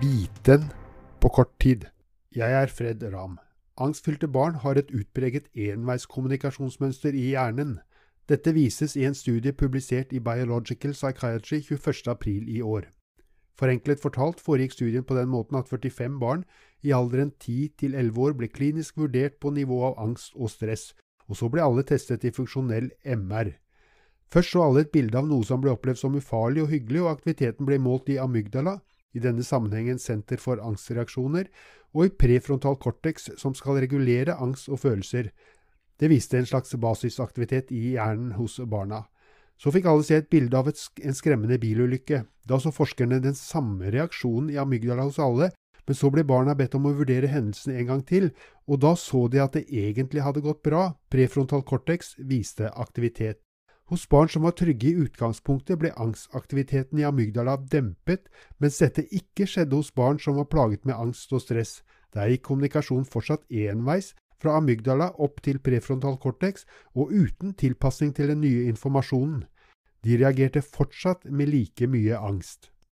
Biten på kort tid. Jeg er Fred Ram. Angstfylte barn har et utpreget enveiskommunikasjonsmønster i hjernen. Dette vises i en studie publisert i Biological Psychiatry 21.4 i år. Forenklet fortalt foregikk studien på den måten at 45 barn i alderen 10 til 11 år ble klinisk vurdert på nivå av angst og stress, og så ble alle testet i funksjonell MR. Først så alle et bilde av noe som ble opplevd som ufarlig og hyggelig, og aktiviteten ble målt i amygdala, i denne sammenhengen Senter for angstreaksjoner, og i prefrontal cortex, som skal regulere angst og følelser. Det viste en slags basisaktivitet i hjernen hos barna. Så fikk alle se et bilde av et, en skremmende bilulykke. Da så forskerne den samme reaksjonen i amygdala hos alle, men så ble barna bedt om å vurdere hendelsen en gang til, og da så de at det egentlig hadde gått bra, prefrontal cortex viste aktivitet. Hos barn som var trygge i utgangspunktet, ble angstaktiviteten i amygdala dempet, mens dette ikke skjedde hos barn som var plaget med angst og stress. Der gikk kommunikasjonen fortsatt enveis, fra amygdala opp til prefrontal cortex, og uten tilpasning til den nye informasjonen. De reagerte fortsatt med like mye angst.